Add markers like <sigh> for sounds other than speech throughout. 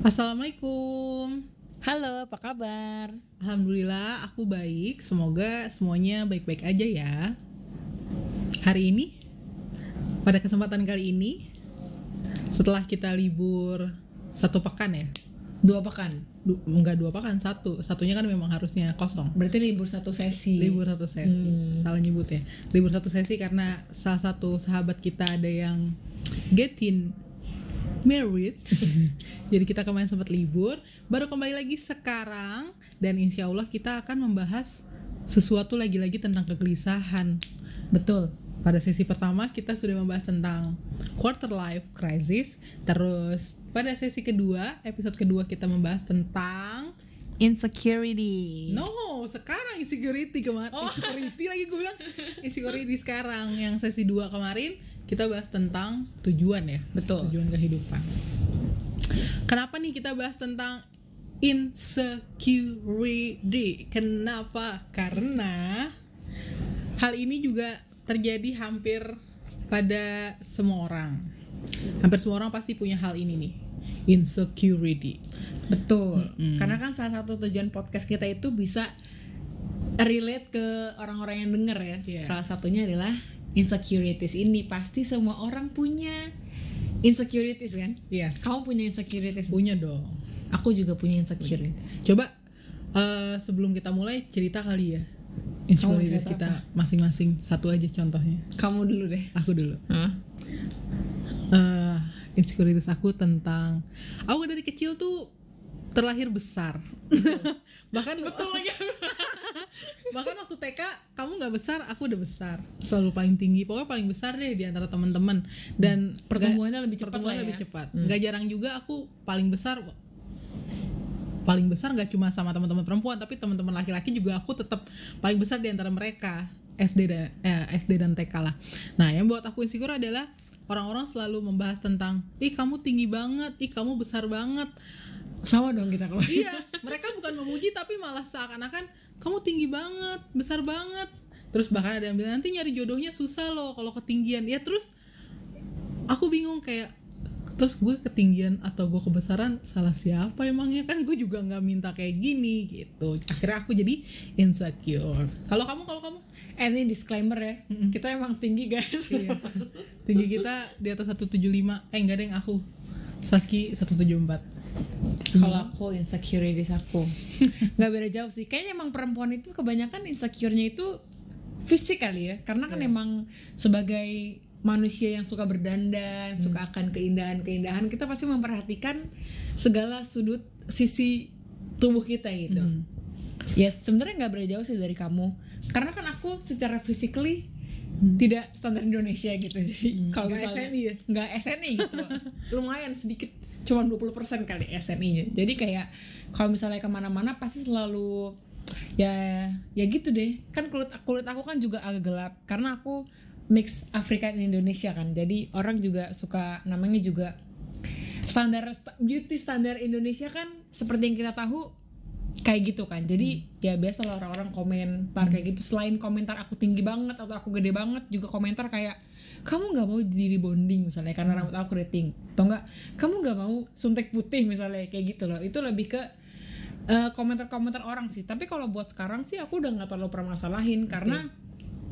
Assalamualaikum. Halo, apa kabar? Alhamdulillah aku baik. Semoga semuanya baik-baik aja ya. Hari ini pada kesempatan kali ini setelah kita libur satu pekan ya. Dua pekan. Du, enggak dua pekan, satu. Satunya kan memang harusnya kosong. Berarti libur satu sesi. Libur satu sesi. Salah nyebut ya. Libur satu sesi karena salah satu sahabat kita ada yang getting married. <laughs> Jadi kita kemarin sempat libur, baru kembali lagi sekarang dan insya Allah kita akan membahas sesuatu lagi-lagi tentang kegelisahan. Betul. Pada sesi pertama kita sudah membahas tentang quarter life crisis, terus pada sesi kedua, episode kedua kita membahas tentang Insecurity. No, sekarang insecurity kemarin. Insecurity lagi gue bilang. <laughs> Insecurity sekarang yang sesi 2 kemarin kita bahas tentang tujuan ya. Betul. Tujuan kehidupan. Kenapa nih kita bahas tentang insecurity? Kenapa? Karena hal ini juga terjadi hampir pada semua orang. Hampir semua orang pasti punya hal ini nih. Insecurity. Betul. Karena kan salah satu tujuan podcast kita itu bisa relate ke orang-orang yang denger ya. Iya. Salah satunya adalah insecurities ini pasti semua orang punya insecurities kan? Yes. Kamu punya insecurities? Punya dong. Aku juga punya insecurities. Coba eh, sebelum kita mulai cerita kali ya insecurities kita masing-masing satu aja contohnya. Kamu dulu deh. Aku dulu. Hah? Eh, insecurities aku tentang aku dari kecil tuh terlahir besar. <laughs> bahkan betul lagi. <laughs> bahkan waktu TK kamu nggak besar, aku udah besar. Selalu paling tinggi, pokoknya paling besar deh di antara teman-teman. Dan Pertumbuhannya lebih cepat pertumbuhannya ya. lebih cepat. Nggak jarang juga aku paling besar paling besar nggak cuma sama teman-teman perempuan tapi teman-teman laki-laki juga aku tetap paling besar di antara mereka SD dan eh, SD dan TK lah. Nah yang buat aku insecure adalah orang-orang selalu membahas tentang ih kamu tinggi banget, ih kamu besar banget. Sama dong kita kalau Iya <laughs> mereka bukan memuji tapi malah seakan-akan kamu tinggi banget, besar banget. Terus bahkan ada yang bilang nanti nyari jodohnya susah loh kalau ketinggian. Ya terus aku bingung kayak terus gue ketinggian atau gue kebesaran salah siapa emangnya kan gue juga nggak minta kayak gini gitu. Akhirnya aku jadi insecure. Kalau kamu kalau kamu? Eh ini disclaimer ya, kita emang tinggi guys. iya. <laughs> tinggi kita di atas 175 eh enggak deh aku. Saski 174 Kalau aku insecurities aku. <laughs> Nggak beda jauh sih. Kayaknya emang perempuan itu kebanyakan insecure-nya itu fisik kali ya, karena kan emang sebagai manusia yang suka berdandan, suka akan keindahan-keindahan, kita pasti memperhatikan segala sudut sisi tubuh kita gitu. Ya sebenarnya nggak beda jauh sih dari kamu, karena kan aku secara physically tidak standar Indonesia gitu. Jadi kalau Nggak SNI ya? nggak SNI gitu. <laughs> Lumayan sedikit cuma 20% kali SNI-nya jadi kayak kalau misalnya ke mana-mana pasti selalu ya ya gitu deh. Kan kulit kulit aku kan juga agak gelap karena aku mix Afrika dan Indonesia kan. Jadi orang juga suka namanya juga standar sta- beauty standar Indonesia kan seperti yang kita tahu kayak gitu kan. Jadi ya biasa lah orang-orang komentar kayak gitu. Selain komentar aku tinggi banget atau aku gede banget juga komentar kayak kamu nggak mau di bonding misalnya karena rambut aku keriting. Atau enggak kamu nggak mau suntik putih misalnya kayak gitu loh. Itu lebih ke eh, komentar-komentar orang sih. Tapi kalau buat sekarang sih aku udah nggak terlalu permasalahin. Karena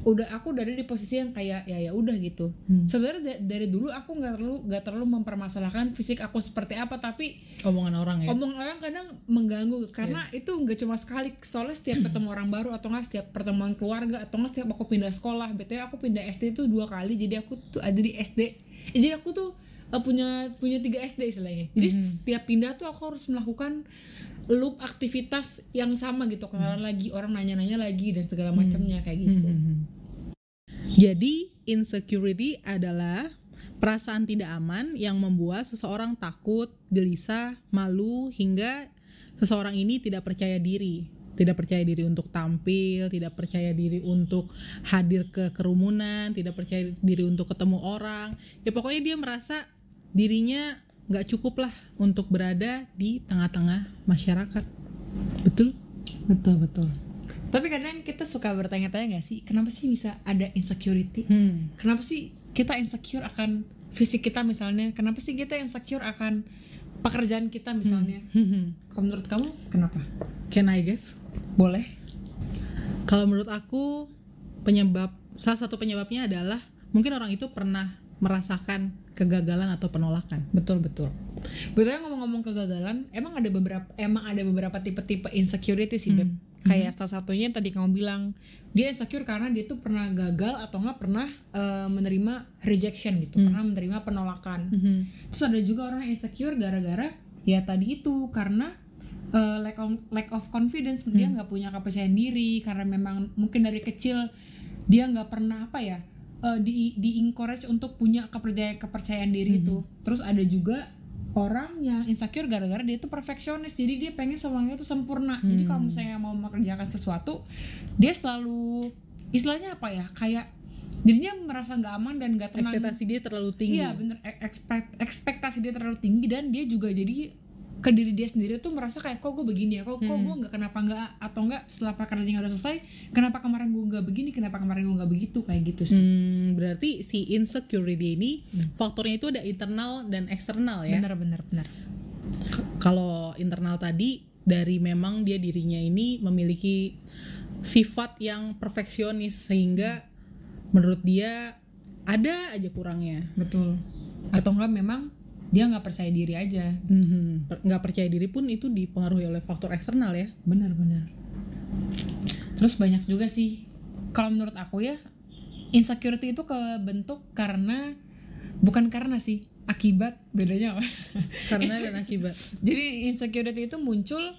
udah aku ada di posisi yang kayak ya ya udah gitu. Sebenarnya da- dari dulu aku nggak terlalu nggak terlalu mempermasalahkan fisik aku seperti apa tapi omongan orang ya? omong orang kadang mengganggu karena itu nggak cuma sekali soalnya setiap ketemu orang baru atau nggak setiap pertemuan keluarga atau nggak setiap aku pindah sekolah. Btw aku pindah SD itu dua kali jadi aku tuh ada di SD Eh, jadi aku tuh eh, punya punya tiga SD istilahnya. Jadi setiap pindah tuh aku harus melakukan loop aktivitas yang sama gitu. Kenalan lagi orang nanya-nanya lagi dan segala macamnya kayak gitu. Jadi, insecurity adalah perasaan tidak aman yang membuat seseorang takut, gelisah, malu, hingga seseorang ini tidak percaya diri. Tidak percaya diri untuk tampil, tidak percaya diri untuk hadir ke kerumunan, tidak percaya diri untuk ketemu orang. Ya pokoknya dia merasa dirinya nggak cukup lah untuk berada di tengah-tengah masyarakat. Betul? betul betul tapi kadang kita suka bertanya-tanya gak sih kenapa sih bisa ada insecurity Hmm. kenapa sih kita insecure akan fisik kita misalnya kenapa sih kita insecure akan pekerjaan kita misalnya kalau menurut kamu kenapa Can I guess? boleh Kalau menurut aku penyebab salah satu penyebabnya adalah mungkin orang itu pernah merasakan kegagalan atau penolakan. betul betul. Betulnya ngomong-ngomong kegagalan emang ada beberapa emang ada beberapa tipe-tipe insecurity sih Beb. kayak salah satunya yang tadi kamu bilang dia insecure karena dia tuh pernah gagal atau nggak pernah eh, menerima rejection gitu pernah menerima penolakan. Terus ada juga orang insecure gara-gara ya tadi itu karena eh, lack of, lack of confidence. Dia nggak punya kepercayaan diri karena memang mungkin dari kecil dia nggak pernah apa ya eh, di di encourage untuk punya kepercayaan kepercayaan diri itu. Terus ada juga orang yang insecure gara-gara dia tuh perfeksionis. Jadi dia pengen semuanya tuh sempurna. Jadi kalau misalnya mau mengerjakan sesuatu dia selalu istilahnya apa ya kayak dirinya merasa nggak aman dan nggak tenang. Ekspektasi dia terlalu tinggi. Iya bener. E- ekspek- ekspektasi dia terlalu tinggi dan dia juga jadi ke diri dia sendiri tuh merasa kayak kok gue begini ya? Kok kok gue nggak kenapa nggak atau enggak setelah pekerjaannya udah selesai kenapa kemarin gue nggak begini kenapa kemarin gue nggak begitu? Kayak gitu sih. Hmm, berarti si insecurity ini faktornya itu ada internal dan eksternal ya. bener bener bener K- Kalau internal tadi dari memang dia dirinya ini memiliki sifat yang perfeksionis sehingga menurut dia ada aja kurangnya. betul. Atau enggak memang dia nggak percaya diri aja Mhm. Nggak percaya diri pun itu dipengaruhi oleh faktor eksternal ya. bener terus banyak juga sih kalau menurut aku ya insecurity itu kebentuk karena bukan karena sih akibat bedanya apa Karena <laughs> dan akibat. jadi insecurity itu muncul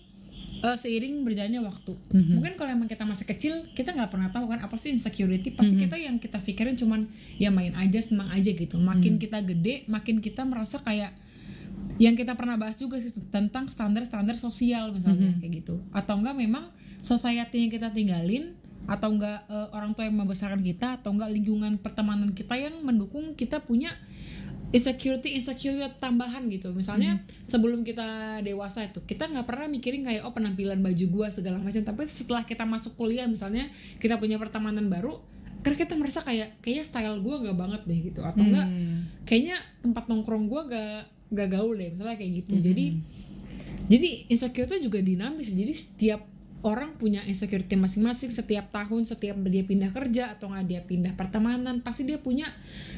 eh, seiring berjalannya waktu. Mungkin kalau emang kita masih kecil kita nggak pernah tahu kan apa sih insecurity. Pasti kita yang kita pikirin cuman ya main aja senang aja gitu. Makin kita gede makin kita merasa kayak yang kita pernah bahas juga sih tentang standar-standar sosial misalnya kayak gitu. Atau enggak memang society yang kita tinggalin atau enggak eh, orang tua yang membesarkan kita atau enggak lingkungan pertemanan kita yang mendukung kita punya insecurity insecurity tambahan gitu. Misalnya sebelum kita dewasa itu kita nggak pernah mikirin kayak oh penampilan baju gua segala macam. Tapi setelah kita masuk kuliah misalnya kita punya pertemanan baru karena kita merasa kayak kayaknya style gua nggak banget deh gitu. Atau enggak kayaknya tempat nongkrong gua gak gak gaul deh misalnya kayak gitu. Jadi jadi insecure itu juga dinamis. Jadi setiap orang punya insecurity masing-masing setiap tahun setiap dia pindah kerja atau nggak dia pindah pertemanan pasti dia punya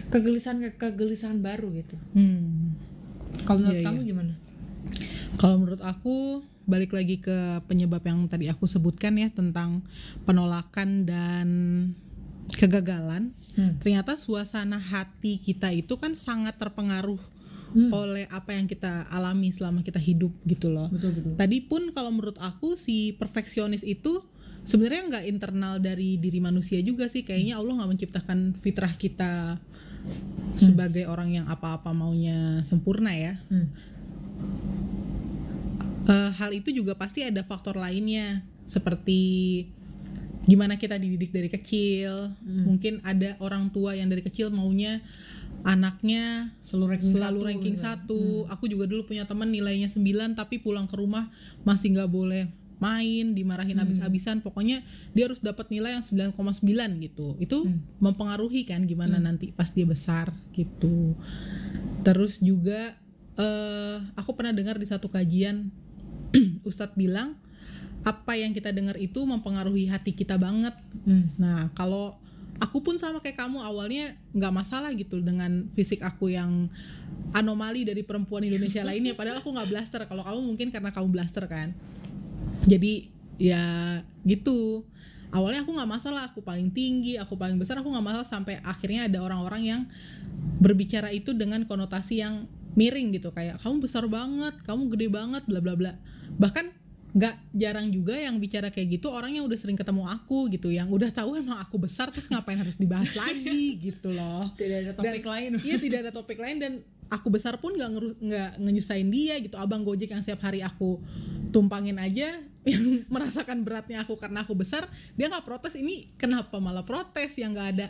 kegelisahan kegelisahan baru gitu Hmm. kalau menurut Iya, kamu gimana Kalau menurut aku balik lagi ke penyebab yang tadi aku sebutkan ya tentang penolakan dan kegagalan. Hmm. Ternyata suasana hati kita itu kan sangat terpengaruh Hmm. oleh apa yang kita alami selama kita hidup gitu loh. betul betul Tadi pun kalau menurut aku si perfeksionis itu sebenarnya nggak internal dari diri manusia juga sih. Kayaknya Allah nggak menciptakan fitrah kita sebagai orang yang apa-apa maunya sempurna ya. Hmm. Eh, hal itu juga pasti ada faktor lainnya seperti gimana kita dididik dari kecil. Mungkin ada orang tua yang dari kecil maunya anaknya selalu ranking selalu satu ranking gitu. satu. Aku juga dulu punya teman nilainya 9 tapi pulang ke rumah masih nggak boleh main, dimarahin habis-habisan. Pokoknya dia harus dapat nilai yang 9,9 gitu. Itu mempengaruhi kan gimana nanti pas dia besar gitu. Terus juga eh aku pernah dengar di satu kajian <clears throat> Ustadz bilang apa yang kita dengar itu mempengaruhi hati kita banget. Hmm. Nah, kalau aku pun sama kayak kamu awalnya nggak masalah gitu dengan fisik aku yang anomali dari perempuan Indonesia lainnya. Padahal aku nggak blaster. Kalau kamu mungkin karena kamu blaster kan. Jadi ya gitu. Awalnya aku nggak masalah, aku paling tinggi, aku paling besar, aku nggak masalah sampai akhirnya ada orang-orang yang berbicara itu dengan konotasi yang miring gitu kayak kamu besar banget, kamu gede banget, bla bla bla. Bahkan nggak jarang juga yang bicara kayak gitu orang yang udah sering ketemu aku gitu yang udah tahu emang aku besar terus ngapain harus dibahas lagi gitu loh. <laughs> Tidak ada topik lain. iya tidak ada topik lain dan aku besar pun nggak nggak ngenyusahin dia gitu. Abang gojek yang setiap hari aku tumpangin aja <laughs> yang merasakan beratnya aku karena aku besar dia nggak protes. Ini kenapa malah protes? Yang nggak ada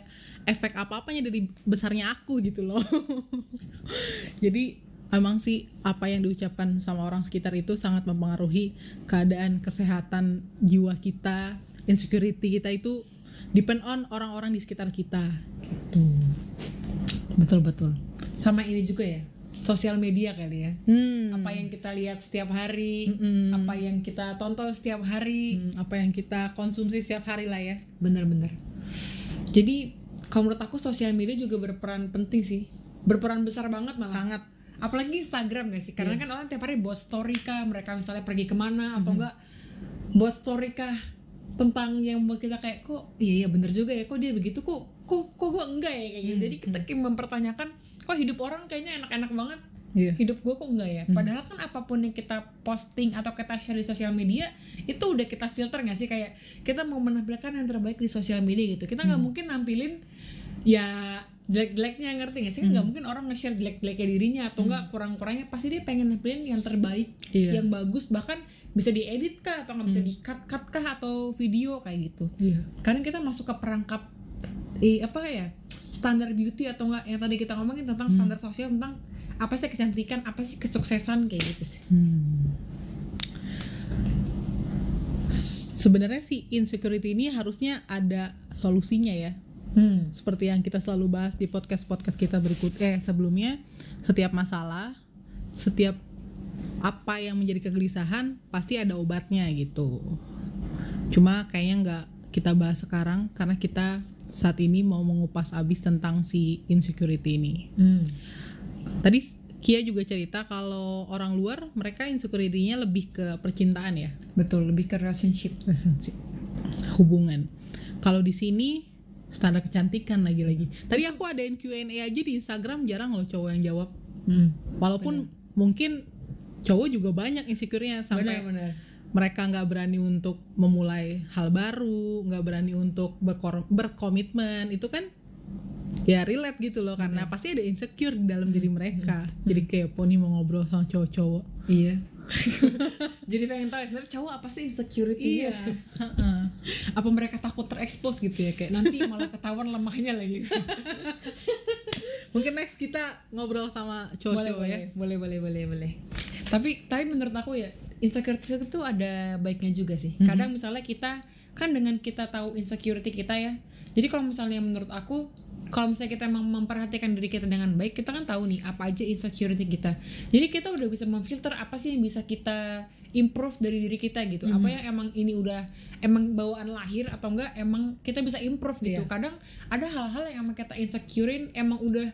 efek apa apanya dari besarnya aku gitu loh. <laughs> Jadi emang sih apa yang diucapkan sama orang sekitar itu sangat mempengaruhi keadaan kesehatan jiwa kita insecurity kita itu depend on orang-orang di sekitar kita. Gitu. Betul betul. Sama ini juga ya sosial media kali ya. Hmm. apa yang kita lihat setiap hari apa yang kita tonton setiap hari. Hmm, apa yang kita konsumsi setiap hari lah ya. bener-bener jadi kalau menurut aku sosial media juga berperan penting sih. Berperan besar banget malah. Sangat. Apalagi Instagram gak sih? Karena kan orang tiap hari buat story kah? Mereka misalnya pergi ke mana atau enggak buat story kah? Tentang yang buat kita kayak kok iya iya bener juga ya kok dia begitu? Kok kok kok gue enggak ya? Kayak gitu. Jadi kita kayak mempertanyakan kok hidup orang kayaknya enak-enak banget? Iya. hidup gue kok enggak ya? Padahal kan apa pun yang kita posting atau kita share di sosial media itu udah kita filter nggak sih? Kayak kita mau menampilkan yang terbaik di sosial media gitu. Kita nggak mungkin nampilin ya jelek-jeleknya ngerti nggak sih kan nggak mungkin orang nge-share jelek-jeleknya dirinya atau enggak kurang-kurangnya pasti dia pengen nampilin yang terbaik Iya. yang bagus bahkan bisa diedit kah atau nggak bisa di cut cut kah atau video kayak gitu Iya. karena kita masuk ke perangkap eh, apa ya standar beauty atau enggak yang tadi kita ngomongin tentang standar sosial tentang apa sih kecantikan apa sih kesuksesan kayak gitu sih Hmm. Sebenarnya sih insecurity ini harusnya ada solusinya ya. Hmm. Seperti yang kita selalu bahas di podcast-podcast kita berikut eh sebelumnya, setiap masalah, setiap apa yang menjadi kegelisahan pasti ada obatnya gitu. Cuma kayaknya nggak kita bahas sekarang karena kita saat ini mau mengupas abis tentang si insecurity ini. Hmm. Tadi Kia juga cerita kalau orang luar mereka insecurity-nya lebih ke percintaan ya, betul lebih ke relationship relationship, hubungan. Kalau di sini standar kecantikan lagi-lagi. Tadi aku adain Q&A aja di Instagram jarang loh cowok yang jawab. hmm. Walaupun mungkin cowok juga banyak insecure-nya sampai benar-benar mereka nggak berani untuk memulai hal baru, nggak berani untuk berkor- berkomitmen, itu kan ya relate gitu loh karena pasti ada insecure di dalam diri mereka. Jadi kepo nih mau ngobrol sama cowok-cowok. iya <laughs> jadi pengen tahu ya, sebenarnya cowok apa sih insecurity Iya. apa mereka takut terekspos gitu ya? Kayak nanti malah ketahuan lemahnya lagi. <laughs> Mungkin next kita ngobrol sama cowok-cowok ya. boleh. Boleh boleh boleh boleh. Tapi tapi menurut aku ya insecurity itu ada baiknya juga sih. Kadang misalnya kita kan dengan kita tahu insecurity kita ya. Jadi kalau misalnya menurut aku kalau misalnya kita emang memperhatikan diri kita dengan baik kita kan tahu nih apa aja insecurity kita. Jadi kita udah bisa memfilter apa sih yang bisa kita improve dari diri kita gitu. Apa yang emang ini udah emang bawaan lahir atau enggak emang kita bisa improve gitu. Kadang ada hal-hal yang emang kita insecurein emang udah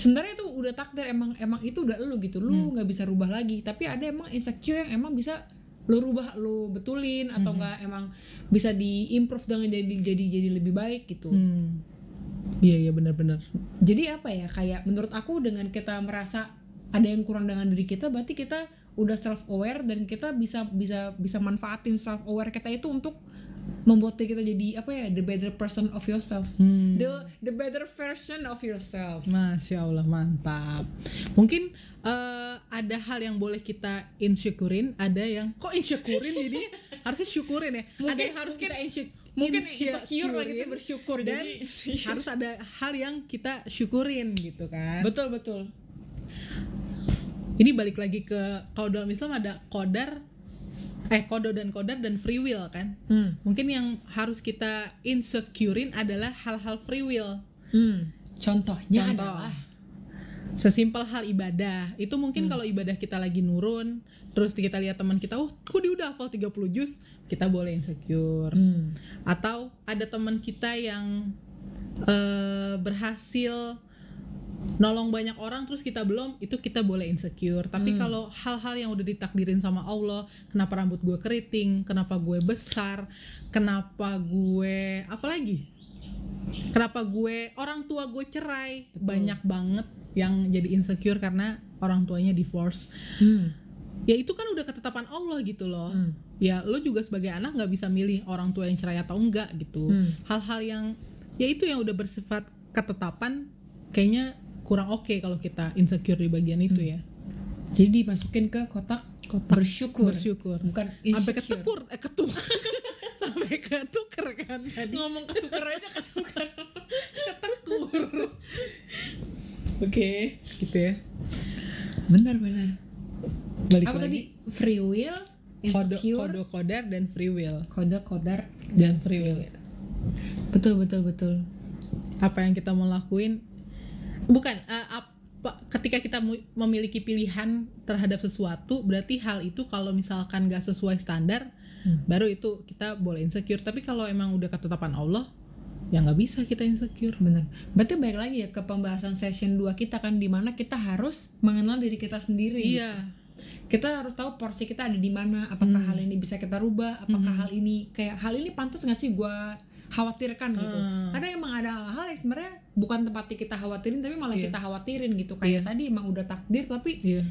sebenarnya itu udah takdir emang emang itu udah lu gitu. Lu nggak bisa rubah lagi tapi ada emang insecure yang emang bisa lu rubah lu betulin atau enggak emang bisa diimprove dengan jadi jadi jadi lebih baik gitu Hmm. Iya iya benar-benar. jadi apa ya kayak menurut aku dengan kita merasa ada yang kurang dengan diri kita berarti kita udah self aware dan kita bisa bisa bisa manfaatin self aware kita itu untuk membuat diri kita jadi apa ya the better person of yourself Hmm. the the better version of yourself Masya Allah mantap. Mungkin eh, ada hal yang boleh kita insyukurin, ada yang kok insyukurin jadi <laughs> harusnya syukurin ya. ada yang harus kita insyuk mungkin insecure lah insyukurin, bersyukur dan jadi <laughs> harus ada hal yang kita syukurin gitu kan. betul betul Ini balik lagi ke kalau dalam Islam ada kodar eh kodo dan kodar dan free will kan. hmm. Mungkin yang harus kita insecurein adalah hal-hal free will. Hmm. contohnya Contoh. adalah sesimpel hal ibadah itu mungkin kalau ibadah kita lagi nurun terus kita lihat teman kita oh kok dia udah hafal 30 juz kita boleh insecure hmm. atau ada teman kita yang eh, berhasil nolong banyak orang terus kita belum itu kita boleh insecure. Tapi kalau hal-hal yang udah ditakdirin sama Allah kenapa rambut gue keriting kenapa gue besar kenapa gue apalagi? Kenapa gue orang tua gue cerai. Banyak banget yang jadi insecure karena orang tuanya divorce. Hmm. ya itu kan udah ketetapan Allah gitu loh. Ya lo juga sebagai anak nggak bisa milih orang tua yang cerai atau enggak gitu. Hmm. hal-hal yang ya itu yang udah bersifat ketetapan kayaknya kurang oke kalau kita insecure di bagian itu ya. Jadi dimasukin ke kotak kotak bersyukur. bersyukur. Bukan sampai insecure. ketukur eh ketuk <laughs> sampai ketuker kan tadi. Ngomong ketukar aja ketukar <laughs> ketekur. Oke. Gitu ya. Benar benar. Balik apa lagi. tadi? Free will kode insecure. kode kodar dan free will. Kode kodar dan free will. Betul betul betul. Apa yang kita mau lakuin bukan eh, apa ketika kita memiliki pilihan terhadap sesuatu berarti hal itu kalau misalkan gak sesuai standar Hmm. baru itu kita boleh insecure tapi kalau emang udah ketetapan Allah ya nggak bisa kita insecure Bener. Berarti balik lagi ya ke pembahasan session 2 kita kan di mana kita harus mengenal diri kita sendiri. iya Kita harus tahu porsi kita ada di mana. Apakah hal ini bisa kita rubah? Apakah hal ini kayak hal ini pantas nggak sih gua khawatirkan gitu. Kadang emang ada hal yang sebenarnya bukan tempatnya kita khawatirin tapi malah kita khawatirin gitu. Kayak tadi emang udah takdir tapi iya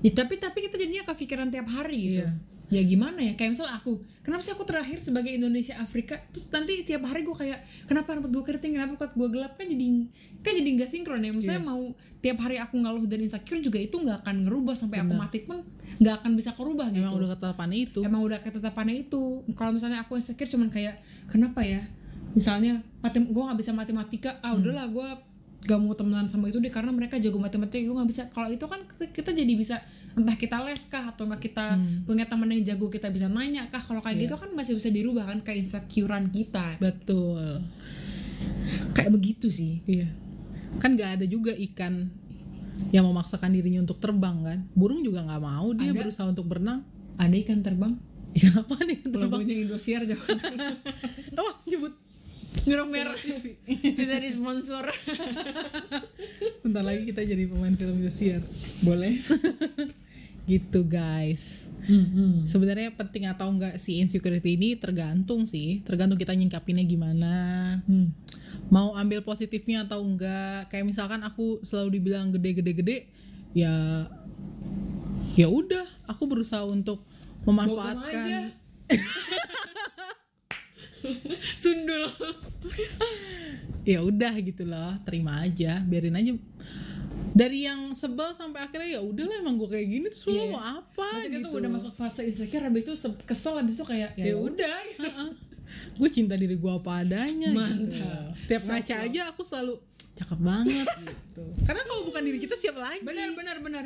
ya, tapi tapi kita jadinya kepikiran tiap hari gitu. Iya. Ya gimana ya? Kayak misal aku, kenapa sih aku terakhir sebagai Indonesia Afrika? Terus nanti tiap hari gue kayak, kenapa rambut gue keriting, kenapa kuat gue gelap kan jadi kan jadi nggak sinkron ya. Misalnya mau tiap hari aku ngeluh dan insecure juga itu nggak akan ngerubah sampai aku mati pun nggak akan bisa kerubah gitu. emang udah ketetapan itu Emang udah ketetapannya itu. Kalau misalnya aku insecure cuman kayak, kenapa ya? Misalnya, matem gue nggak bisa matematika, ah udahlah gue gak mau temenan sama itu deh karena mereka jago matematika gue nggak bisa. Kalau itu kan kita, jadi bisa entah kita les kah atau nggak kita punya teman yang jago kita bisa nanya kah. Kalau kayak gitu kan masih bisa dirubah kan kayak insecurean kita. Betul. Kayak begitu sih. Iya. Kan nggak ada juga ikan yang memaksakan dirinya untuk terbang kan? Burung juga nggak mau dia Ada. berusaha untuk berenang. Ada ikan terbang? <laughs> Ikan apa nih yang terbang? Logonya Indosiar jauh oh <laughs> nyebut nyerok merah <laughs> tidak di sponsor. <laughs> Bentar lagi kita jadi pemain film Indosiar boleh? <laughs> Gitu guys. Sebenarnya penting atau enggak si insecurity ini tergantung sih. Tergantung kita nyingkapinnya gimana. Hmm. mau ambil positifnya atau enggak. Kayak misalkan aku selalu dibilang gede-gede gede ya ya udah. Aku berusaha untuk memanfaatkan <laughs> sundul. Ya udah gitu loh terima aja. Biarin aja. Dari yang sebel sampai akhirnya ya udahlah emang gue kayak gini terus Iya. mau apa Berarti gitu tuh udah masuk fase insecure habis itu se- kesel habis itu kayak ya udah. <laughs> gue cinta diri gue apa adanya Mantap. gitu. setiap ngaca aja aku selalu cakep banget <laughs> gitu. Karena kalau bukan diri kita siapa lagi? Benar benar benar.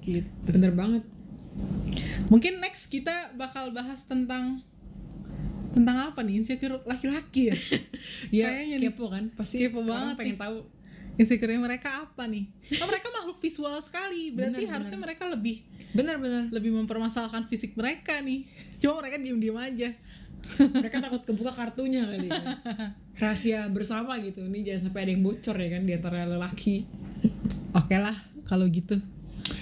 Gitu. Benar banget. Mungkin next kita bakal bahas tentang tentang apa nih? Insecure laki-laki ya? <laughs> Ya Kayaknya nih. kepo kan? Pasti Kepo banget pengen nih. tahu. Insecure mereka apa nih? Oh, mereka makhluk visual sekali. Berarti Benar, harusnya mereka lebih benar benar. lebih mempermasalahkan fisik mereka nih. <laughs> Cuma mereka diem-diem aja. Mereka takut kebuka kartunya kali ya. <laughs> rahasia bersama gitu. Ini jangan sampai ada yang bocor ya kan di antara lelaki. Oke lah kalau gitu.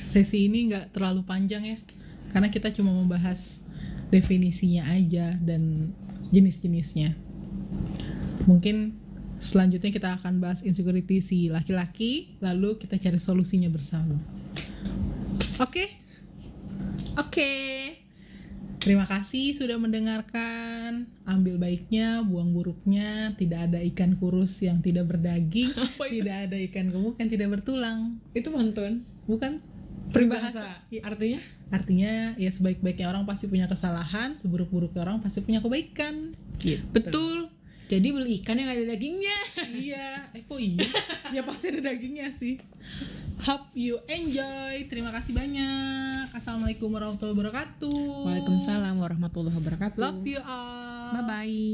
Sesi ini nggak terlalu panjang ya. Karena kita cuma membahas definisinya aja dan jenis-jenisnya mungkin selanjutnya kita akan bahas insecurity si laki-laki lalu kita cari solusinya bersama oke oke Terima kasih sudah mendengarkan. Ambil baiknya, buang buruknya. Tidak ada ikan kurus yang tidak berdaging. <laughs> tidak ada ikan gemuk yang tidak bertulang. itu pantun Bukan? Peribahasa Iya. artinya Artinya ya sebaik-baiknya orang pasti punya kesalahan, seburuk-buruknya orang pasti punya kebaikan. Gitu. betul jadi beli ikan yang ada dagingnya iya, eh kok iya? ya pasti ada dagingnya sih. Hope you enjoy. Terima kasih banyak. Assalamualaikum warahmatullahi wabarakatuh. Waalaikumsalam warahmatullahi wabarakatuh Love you all. bye bye